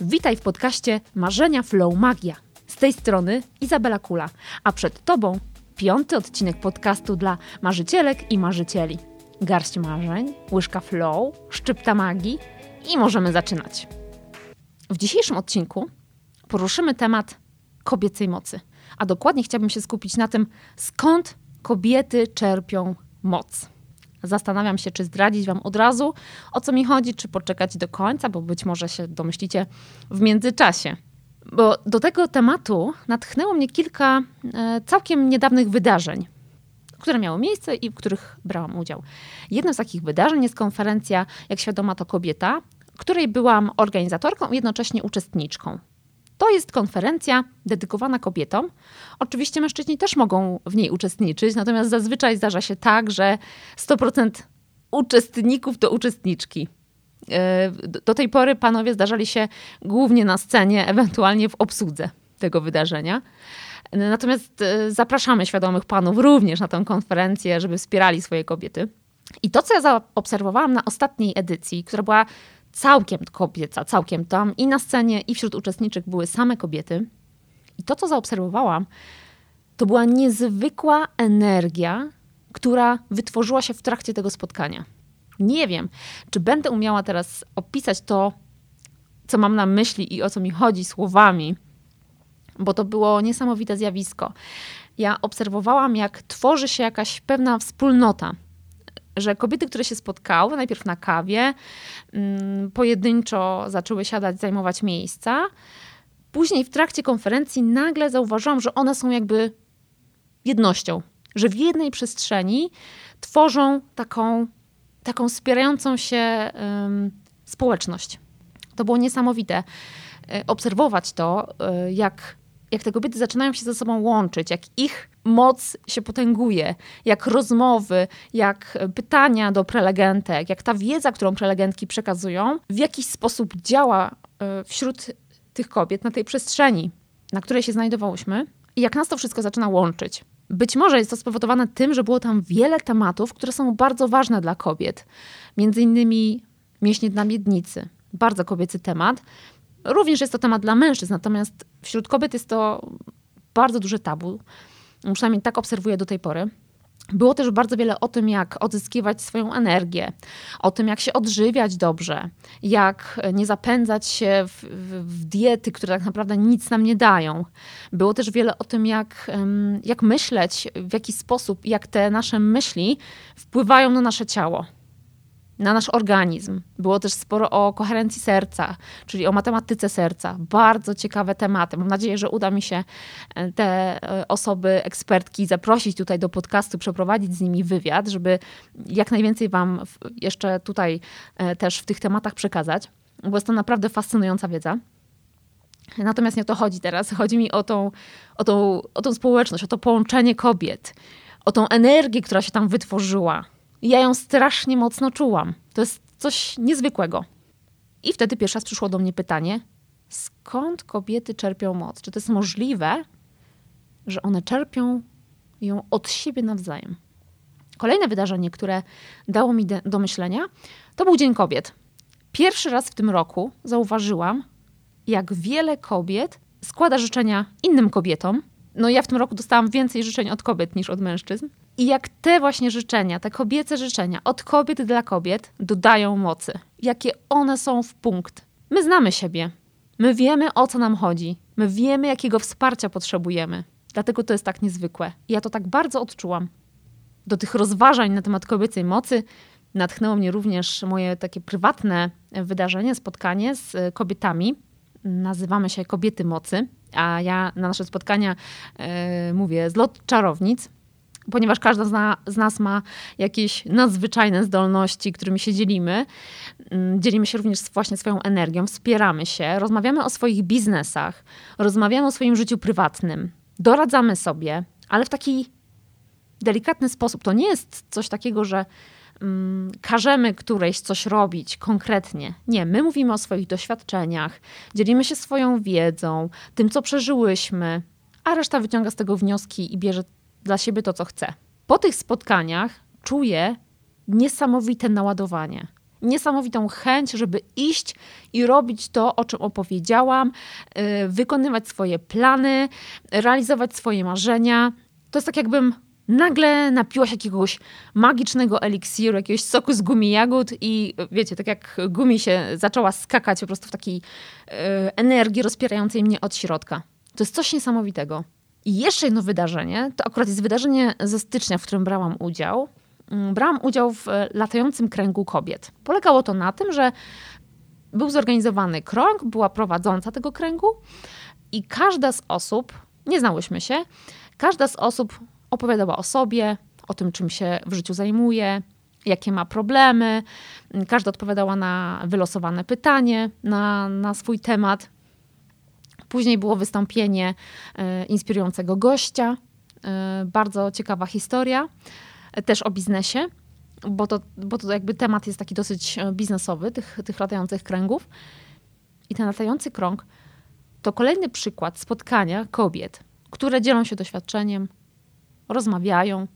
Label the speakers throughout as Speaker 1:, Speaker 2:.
Speaker 1: Witaj w podcaście Marzenia Flow Magia. Z tej strony Izabela Kula, a przed Tobą piąty odcinek podcastu dla marzycielek i marzycieli. Garść marzeń, łyżka flow, szczypta magii i możemy zaczynać. W dzisiejszym odcinku poruszymy temat kobiecej mocy, a dokładnie chciałabym się skupić na tym, skąd kobiety czerpią moc. Zastanawiam się, czy zdradzić Wam od razu, o co mi chodzi, czy poczekać do końca, bo być może się domyślicie w międzyczasie. Bo do tego tematu natchnęło mnie kilka e, całkiem niedawnych wydarzeń, które miały miejsce i w których brałam udział. Jednym z takich wydarzeń jest konferencja Jak świadoma to kobieta, której byłam organizatorką i jednocześnie uczestniczką. To jest konferencja dedykowana kobietom. Oczywiście mężczyźni też mogą w niej uczestniczyć, natomiast zazwyczaj zdarza się tak, że 100% uczestników to uczestniczki. E, do tej pory panowie zdarzali się głównie na scenie, ewentualnie w obsłudze tego wydarzenia. Natomiast e, zapraszamy świadomych panów również na tę konferencję, żeby wspierali swoje kobiety. I to, co ja zaobserwowałam na ostatniej edycji, która była całkiem kobieca, całkiem tam i na scenie, i wśród uczestniczek były same kobiety. I to, co zaobserwowałam, to była niezwykła energia, która wytworzyła się w trakcie tego spotkania. Nie wiem, czy będę umiała teraz opisać to, co mam na myśli i o co mi chodzi słowami, bo to było niesamowite zjawisko. Ja obserwowałam, jak tworzy się jakaś pewna wspólnota że kobiety, które się spotkały, najpierw na kawie, mm, pojedynczo zaczęły siadać, zajmować miejsca. Później w trakcie konferencji nagle zauważyłam, że one są jakby jednością, że w jednej przestrzeni tworzą taką, taką wspierającą się um, społeczność. To było niesamowite e, obserwować to, e, jak jak te kobiety zaczynają się ze sobą łączyć, jak ich moc się potęguje, jak rozmowy, jak pytania do prelegentek, jak ta wiedza, którą prelegentki przekazują, w jakiś sposób działa e, wśród tych kobiet na tej przestrzeni, na której się znajdowałyśmy i jak nas to wszystko zaczyna łączyć. Być może jest to spowodowane tym, że było tam wiele tematów, które są bardzo ważne dla kobiet. Między innymi mięśnie na miednicy. Bardzo kobiecy temat. Również jest to temat dla mężczyzn, natomiast wśród kobiet jest to bardzo duże tabu. Przynajmniej tak obserwuję do tej pory. Było też bardzo wiele o tym, jak odzyskiwać swoją energię, o tym, jak się odżywiać dobrze, jak nie zapędzać się w, w, w, diety, które tak naprawdę nic nam nie dają. Było też wiele o tym, jak, jak myśleć, w jaki sposób, jak te nasze myśli wpływają na nasze ciało na nasz organizm. Było też sporo o koherencji serca, czyli o matematyce serca. Bardzo ciekawe tematy. Mam nadzieję, że uda mi się e, te e, osoby, ekspertki zaprosić tutaj do podcastu, przeprowadzić z nimi wywiad, żeby jak najwięcej Wam jeszcze tutaj e, też w tych tematach przekazać, bo jest to naprawdę fascynująca wiedza. Natomiast nie o to chodzi teraz. Chodzi mi o tą, o tą, o tą społeczność, o to połączenie kobiet, o tą energię, która się tam wytworzyła ja ją strasznie mocno czułam. To jest coś niezwykłego. I wtedy pierwszy raz przyszło do mnie pytanie, skąd kobiety czerpią moc? Czy to jest możliwe, że one czerpią ją od siebie nawzajem? Kolejne wydarzenie, które dało mi do myślenia, to był Dzień Kobiet. Pierwszy raz w tym roku zauważyłam, jak wiele kobiet składa życzenia innym kobietom. No ja w tym roku dostałam więcej życzeń od kobiet niż od mężczyzn. I jak te właśnie życzenia, te kobiece życzenia od kobiet dla kobiet dodają mocy, jakie one są w punkt. My znamy siebie, my wiemy o co nam chodzi, my wiemy jakiego wsparcia potrzebujemy. Dlatego to jest tak niezwykłe. I ja to tak bardzo odczułam. Do tych rozważań na temat kobiecej mocy natchnęło mnie również moje takie prywatne wydarzenie, spotkanie z kobietami. Nazywamy się Kobiety Mocy, a ja na nasze spotkania yy, mówię zlot czarownic ponieważ każda z, nas ma jakieś nadzwyczajne zdolności, którymi się dzielimy. Mm, dzielimy się również właśnie swoją energią, wspieramy się, rozmawiamy o swoich biznesach, rozmawiamy o swoim życiu prywatnym, doradzamy sobie, ale w taki delikatny sposób. To nie jest coś takiego, że um, każemy którejś coś robić konkretnie. Nie, my mówimy o swoich doświadczeniach, dzielimy się swoją wiedzą, tym, co przeżyłyśmy, a reszta wyciąga z tego wnioski i bierze dla siebie to, co chcę. Po tych spotkaniach czuję niesamowite naładowanie. niesamowitą chęć, żeby iść i robić to, o czym opowiedziałam, y, wykonywać swoje plany, realizować swoje marzenia. To jest tak, jakbym nagle napiłaś jakiegoś magicznego eliksiru, jakiegoś soku z gumi jagód i wiecie, tak jak gumi się zaczęła skakać po prostu w takiej y, energii rozpierającej mnie od środka. To jest coś niesamowitego. I jeszcze jedno wydarzenie, to akurat jest wydarzenie ze stycznia, w którym brałam udział. Mm, brałam udział w latającym kręgu kobiet. Polegało to na tym, że był zorganizowany krąg, była prowadząca tego kręgu i każda z osób, nie znałyśmy się, każda z osób opowiadała o sobie, o tym, czym się w życiu zajmuje, jakie ma problemy. Każda odpowiadała na wylosowane pytanie, na, na swój temat. Później było wystąpienie e, inspirującego gościa. E, bardzo ciekawa historia, e, też o biznesie, bo to, bo to jakby temat jest taki dosyć biznesowy, tych, tych latających kręgów. I ten latający krąg to kolejny przykład spotkania kobiet, które dzielą się doświadczeniem, rozmawiają,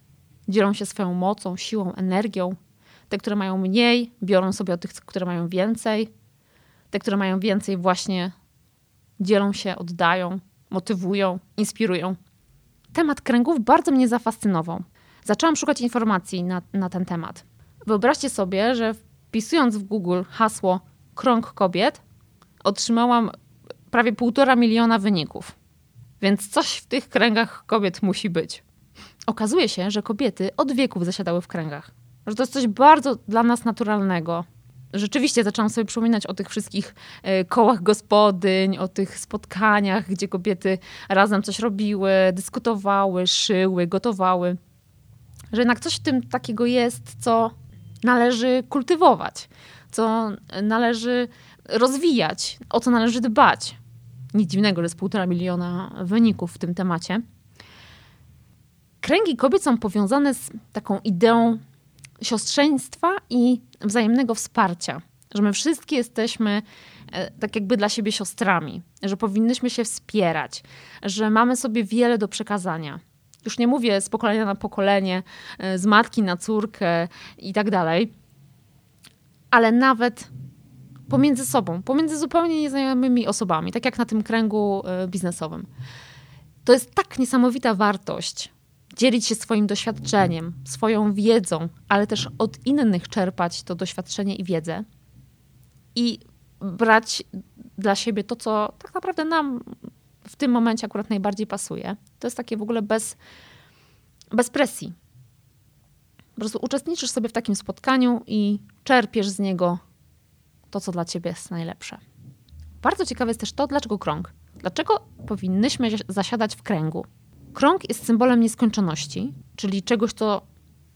Speaker 1: dzielą się swoją mocą, siłą, energią. Te, które mają mniej, biorą sobie od tych, które mają więcej. Te, które mają więcej, właśnie dzielą się, oddają, motywują, inspirują. Temat kręgów bardzo mnie zafascynował. Zaczęłam szukać informacji na, na ten temat. Wyobraźcie sobie, że wpisując w Google hasło krąg kobiet, otrzymałam prawie półtora miliona wyników. Więc coś w tych kręgach kobiet musi być. Okazuje się, że kobiety od wieków zasiadały w kręgach. Że to jest coś bardzo dla nas naturalnego rzeczywiście zaczęłam sobie przypominać o tych wszystkich e, kołach gospodyń, o tych spotkaniach, gdzie kobiety razem coś robiły, dyskutowały, szyły, gotowały. Że jednak coś w tym takiego jest, co należy kultywować, co należy rozwijać, o co należy dbać. Nic dziwnego, że jest półtora miliona wyników w tym temacie. Kręgi kobiet są powiązane z taką ideą siostrzeństwa i wzajemnego wsparcia. Że my wszystkie jesteśmy e, tak jakby dla siebie siostrami, że powinnyśmy się wspierać, że mamy sobie wiele do przekazania. Już nie mówię z pokolenia na pokolenie, e, z matki na córkę i tak dalej, ale nawet pomiędzy sobą, pomiędzy zupełnie nieznajomymi osobami, tak jak na tym kręgu e, biznesowym. To jest tak niesamowita wartość, dzielić się swoim doświadczeniem, swoją wiedzą, ale też od innych czerpać to doświadczenie i wiedzę i brać dla siebie to, co tak naprawdę nam w tym momencie akurat najbardziej pasuje. To jest takie w ogóle bez, bez presji. Po prostu uczestniczysz sobie w takim spotkaniu i czerpiesz z niego to, co dla ciebie jest najlepsze. Bardzo ciekawe jest też to, dlaczego krąg. Dlaczego powinnyśmy zasiadać w kręgu? Krąg jest symbolem nieskończoności, czyli czegoś, co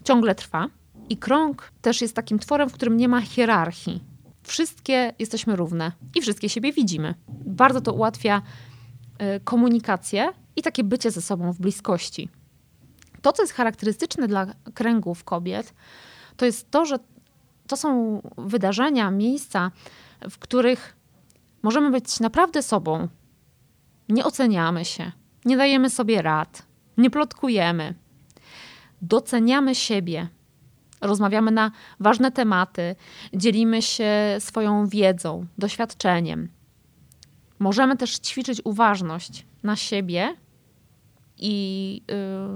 Speaker 1: ciągle trwa. I krąg też jest takim tworem, w którym nie ma hierarchii. Wszystkie jesteśmy równe i wszystkie siebie widzimy. Bardzo to ułatwia y, komunikację i takie bycie ze sobą w bliskości. To, co jest charakterystyczne dla kręgów kobiet, to jest to, że to są wydarzenia, miejsca, w których możemy być naprawdę sobą. Nie oceniamy się, nie dajemy sobie rad, nie plotkujemy. Doceniamy siebie. Rozmawiamy na ważne tematy, dzielimy się swoją wiedzą, doświadczeniem. Możemy też ćwiczyć uważność na siebie i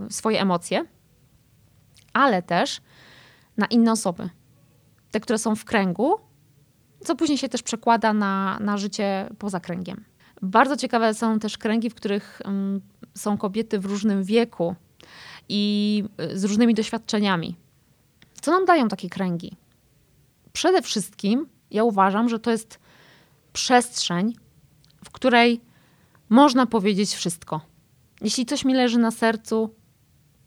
Speaker 1: yy, swoje emocje, ale też na inne osoby. Te, które są w kręgu, co później się też przekłada na, na życie poza kręgiem. Bardzo ciekawe są też kręgi, w których mm, są kobiety w różnym wieku i y, z różnymi doświadczeniami. Co nam dają takie kręgi? Przede wszystkim ja uważam, że to jest przestrzeń, w której można powiedzieć wszystko. Jeśli coś mi leży na sercu,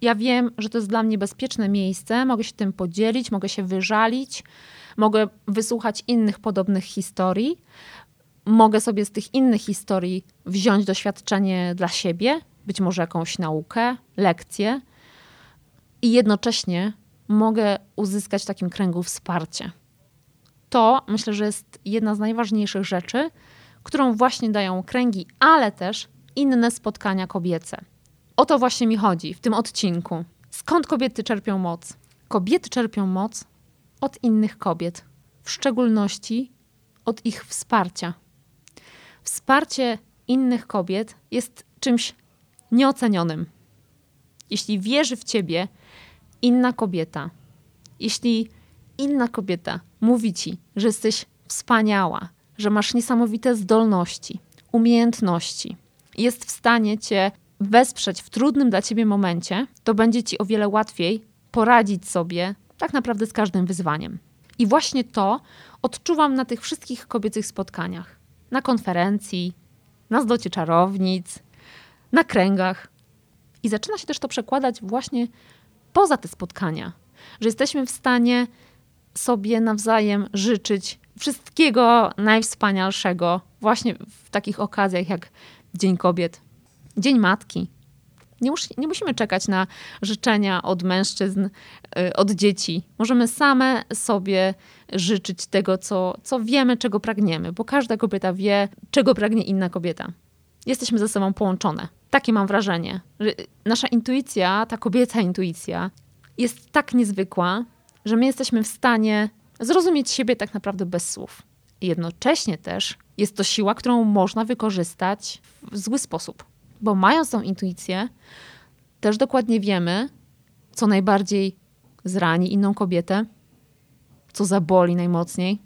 Speaker 1: ja wiem, że to jest dla mnie bezpieczne miejsce, mogę się tym podzielić, mogę się wyżalić, mogę wysłuchać innych podobnych historii, mogę sobie z tych innych historii wziąć doświadczenie dla siebie, być może jakąś naukę, lekcję i jednocześnie mogę uzyskać w takim kręgu wsparcie. To myślę, że jest jedna z najważniejszych rzeczy, którą właśnie dają kręgi, ale też inne spotkania kobiece. O to właśnie mi chodzi w tym odcinku. Skąd kobiety czerpią moc? Kobiety czerpią moc od innych kobiet, w szczególności od ich wsparcia. Wsparcie innych kobiet jest czymś nieocenionym. Jeśli wierzy w ciebie inna kobieta, jeśli inna kobieta mówi ci, że jesteś wspaniała, że masz niesamowite zdolności, umiejętności, jest w stanie cię wesprzeć w trudnym dla ciebie momencie, to będzie ci o wiele łatwiej poradzić sobie tak naprawdę z każdym wyzwaniem. I właśnie to odczuwam na tych wszystkich kobiecych spotkaniach. Na konferencji, na zlocie czarownic, na kręgach. I zaczyna się też to przekładać właśnie poza te spotkania, że jesteśmy w stanie sobie nawzajem życzyć wszystkiego najwspanialszego właśnie w takich okazjach jak Dzień Kobiet, Dzień Matki. Nie, mus, nie musimy czekać na życzenia od mężczyzn, y, od dzieci. Możemy same sobie życzyć tego, co, co wiemy, czego pragniemy, bo każda kobieta wie, czego pragnie inna kobieta. Jesteśmy ze sobą połączone. Takie mam wrażenie. Że nasza intuicja, ta kobieca intuicja, jest tak niezwykła, że my jesteśmy w stanie zrozumieć siebie tak naprawdę bez słów. Jednocześnie też jest to siła, którą można wykorzystać w zły sposób. Bo mając tą intuicję, też dokładnie wiemy, co najbardziej zrani inną kobietę, co zaboli najmocniej.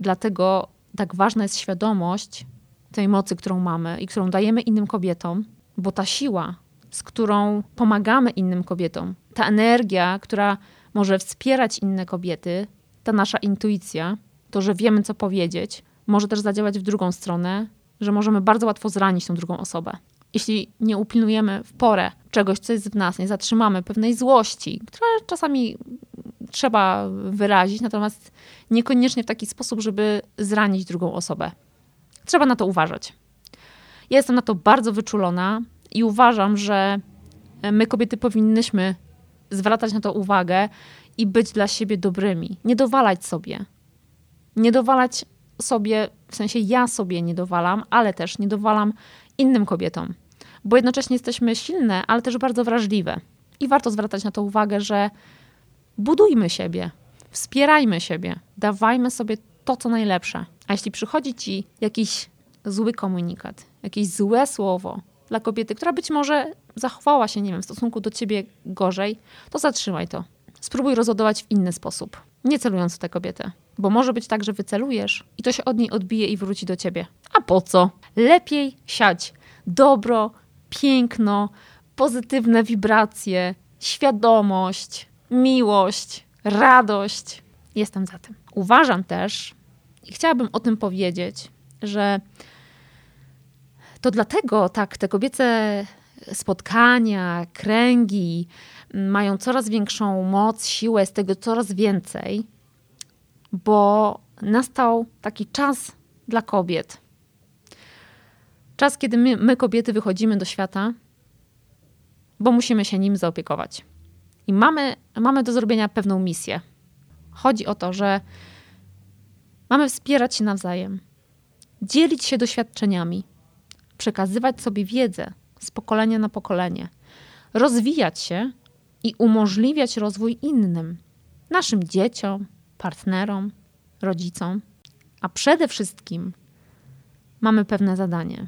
Speaker 1: Dlatego tak ważna jest świadomość tej mocy, którą mamy i którą dajemy innym kobietom, bo ta siła, z którą pomagamy innym kobietom, ta energia, która może wspierać inne kobiety, ta nasza intuicja, to, że wiemy, co powiedzieć, może też zadziałać w drugą stronę, że możemy bardzo łatwo zranić tą drugą osobę. Jeśli nie upilnujemy w porę czegoś, co jest w nas, nie zatrzymamy pewnej złości, która czasami trzeba wyrazić, natomiast niekoniecznie w taki sposób, żeby zranić drugą osobę. Trzeba na to uważać. Ja jestem na to bardzo wyczulona i uważam, że my, kobiety, powinnyśmy zwracać na to uwagę i być dla siebie dobrymi. Nie dowalać sobie. Nie dowalać sobie, w sensie ja sobie nie dowalam, ale też nie dowalam innym kobietom. Bo jednocześnie jesteśmy silne, ale też bardzo wrażliwe. I warto zwracać na to uwagę, że budujmy siebie, wspierajmy siebie, dawajmy sobie to, co najlepsze. A jeśli przychodzi ci jakiś zły komunikat, jakieś złe słowo dla kobiety, która być może zachowała się, nie wiem, w stosunku do ciebie gorzej, to zatrzymaj to. Spróbuj rozładować w inny sposób, nie celując w tę kobietę. Bo może być tak, że wycelujesz i to się od niej odbije i wróci do ciebie. A po co? Lepiej siać dobro, piękno, pozytywne wibracje, świadomość, miłość, radość. Jestem za tym. Uważam też, i chciałabym o tym powiedzieć, że to dlatego tak te kobiece spotkania, kręgi mają coraz większą moc, siłę, jest tego coraz więcej, bo nastał taki czas dla kobiet. Czas, kiedy my, my, kobiety, wychodzimy do świata, bo musimy się nim zaopiekować. I mamy, mamy do zrobienia pewną misję. Chodzi o to, że mamy wspierać się nawzajem, dzielić się doświadczeniami, przekazywać sobie wiedzę z pokolenia na pokolenie, rozwijać się i umożliwiać rozwój innym, naszym dzieciom, partnerom, rodzicom. A przede wszystkim mamy pewne zadanie,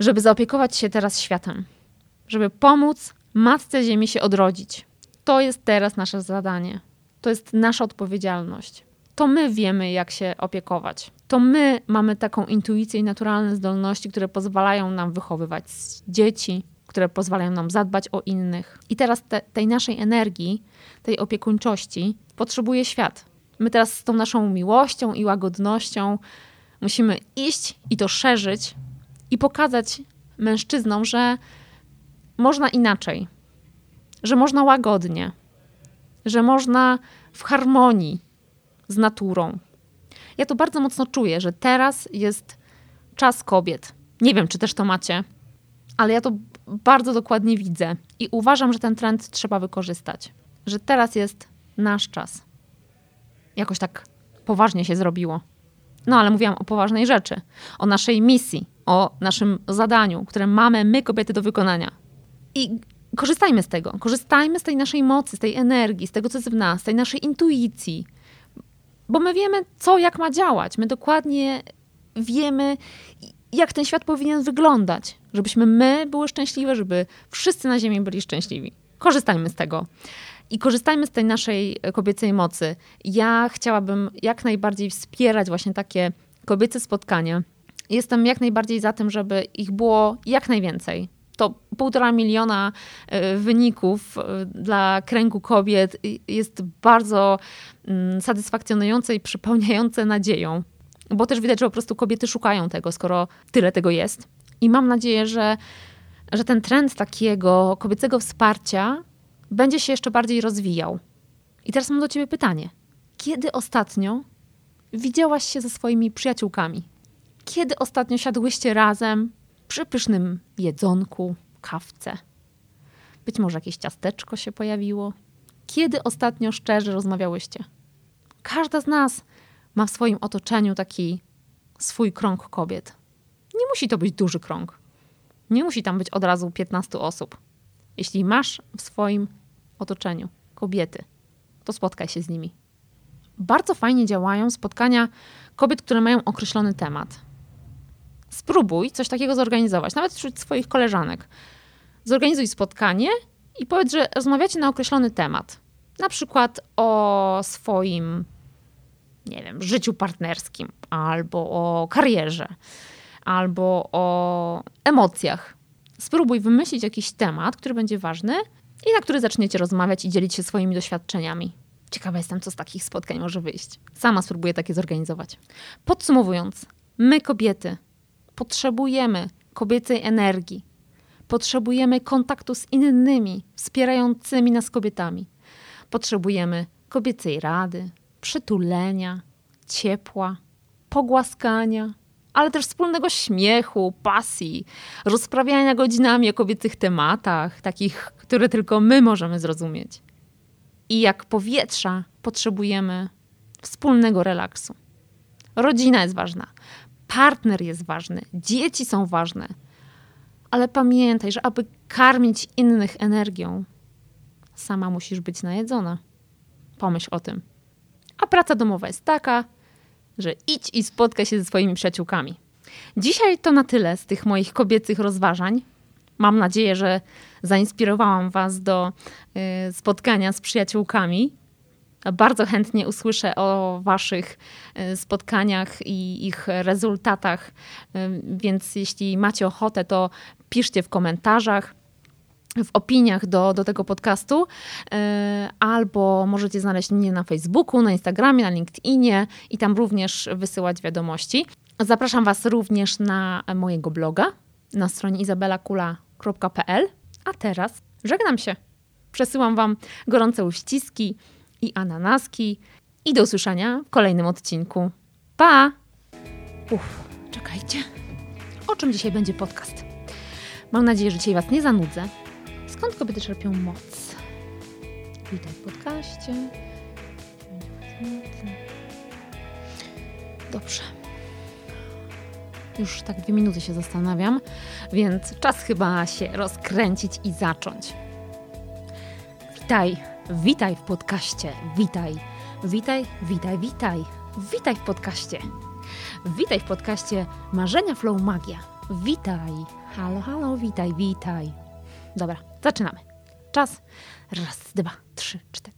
Speaker 1: żeby zaopiekować się teraz światem, żeby pomóc Matce Ziemi się odrodzić. To jest teraz nasze zadanie. To jest nasza odpowiedzialność. To my wiemy, jak się opiekować. To my mamy taką intuicję i naturalne zdolności, które pozwalają nam wychowywać dzieci, które pozwalają nam zadbać o innych. I teraz te, tej naszej energii, tej opiekuńczości potrzebuje świat. My teraz z tą naszą miłością i łagodnością musimy iść i to szerzyć i pokazać mężczyznom, że można inaczej, że można łagodnie, że można w harmonii z naturą. Ja to bardzo mocno czuję, że teraz jest czas kobiet. Nie wiem, czy też to macie, ale ja to bardzo dokładnie widzę i uważam, że ten trend trzeba wykorzystać. Że teraz jest nasz czas. Jakoś tak poważnie się zrobiło. No ale mówiłam o poważnej rzeczy, o naszej misji, o naszym zadaniu, które mamy my, kobiety, do wykonania. I korzystajmy z tego. Korzystajmy z tej naszej mocy, z tej energii, z tego, co jest w nas, z tej naszej intuicji. Bo my wiemy, co, jak ma działać. My dokładnie wiemy, jak ten świat powinien wyglądać. Żebyśmy my były szczęśliwe, żeby wszyscy na Ziemi byli szczęśliwi. Korzystajmy z tego. I korzystajmy z tej naszej kobiecej mocy. Ja chciałabym jak najbardziej wspierać właśnie takie kobiece spotkania. Jestem jak najbardziej za tym, żeby ich było jak najwięcej. To półtora miliona e, wyników e, dla kręgu kobiet jest bardzo mm, satysfakcjonujące i przypełniające nadzieją. Bo też widać, że po prostu kobiety szukają tego, skoro tyle tego jest. I mam nadzieję, że, że ten trend takiego kobiecego wsparcia będzie się jeszcze bardziej rozwijał. I teraz mam do ciebie pytanie. Kiedy ostatnio widziałaś się ze swoimi przyjaciółkami? Kiedy ostatnio siadłyście razem przy pysznym jedzonku, kawce? Być może jakieś ciasteczko się pojawiło? Kiedy ostatnio szczerze rozmawiałyście? Każda z nas ma w swoim otoczeniu taki swój krąg kobiet. Nie musi to być duży krąg. Nie musi tam być od razu 15 osób. Jeśli masz w swoim otoczeniu kobiety, to spotkaj się z nimi. Bardzo fajnie działają spotkania kobiet, które mają określony temat. Spróbuj coś takiego zorganizować, nawet wśród swoich koleżanek. Zorganizuj spotkanie i powiedz, że rozmawiacie na określony temat. Na przykład o swoim, nie wiem, życiu partnerskim, albo o karierze, albo o emocjach. Spróbuj wymyślić jakiś temat, który będzie ważny i na który zaczniecie rozmawiać i dzielić się swoimi doświadczeniami. Ciekawa jestem, co z takich spotkań może wyjść. Sama spróbuję takie zorganizować. Podsumowując, my kobiety potrzebujemy kobiecej energii. Potrzebujemy kontaktu z innymi, wspierającymi nas kobietami. Potrzebujemy kobiecej rady, przytulenia, ciepła, pogłaskania, ale też wspólnego śmiechu, pasji, rozprawiania godzinami o kobiecych tematach, takich, które tylko my możemy zrozumieć. I jak powietrza potrzebujemy wspólnego relaksu. Rodzina jest ważna, partner jest ważny, dzieci są ważne. Ale pamiętaj, że aby karmić innych energią, sama musisz być najedzona. Pomyśl o tym. A praca domowa jest taka, że idź i spotkaj się ze swoimi przyjaciółkami. Dzisiaj to na tyle z tych moich kobiecych rozważań. Mam nadzieję, że zainspirowałam Was do y, spotkania z przyjaciółkami. Bardzo chętnie usłyszę o Waszych y, spotkaniach i ich rezultatach, y, więc jeśli macie ochotę, to piszcie w komentarzach w opiniach do, do tego podcastu, albo możecie znaleźć mnie na Facebooku, na Instagramie, na LinkedInie i tam również wysyłać wiadomości. Zapraszam Was również na mojego bloga na stronie izabelakula.pl. A teraz żegnam się. Przesyłam Wam gorące uściski i ananaski i do usłyszenia w kolejnym odcinku. Pa! Uff, czekajcie. O czym dzisiaj będzie podcast? Mam nadzieję, że dzisiaj Was nie zanudzę. Skąd kobiety czerpią moc? Witaj w podcaście. Dobrze. Już tak dwie minuty się zastanawiam, więc czas chyba się rozkręcić i zacząć. Witaj, witaj w podcaście, witaj, witaj, witaj, witaj, witaj w podcaście. Witaj w podcaście Marzenia Flow Magia. Witaj, halo, halo, witaj, witaj. Dobra, zaczynamy. Czas. Raz, dwa, trzy, cztery.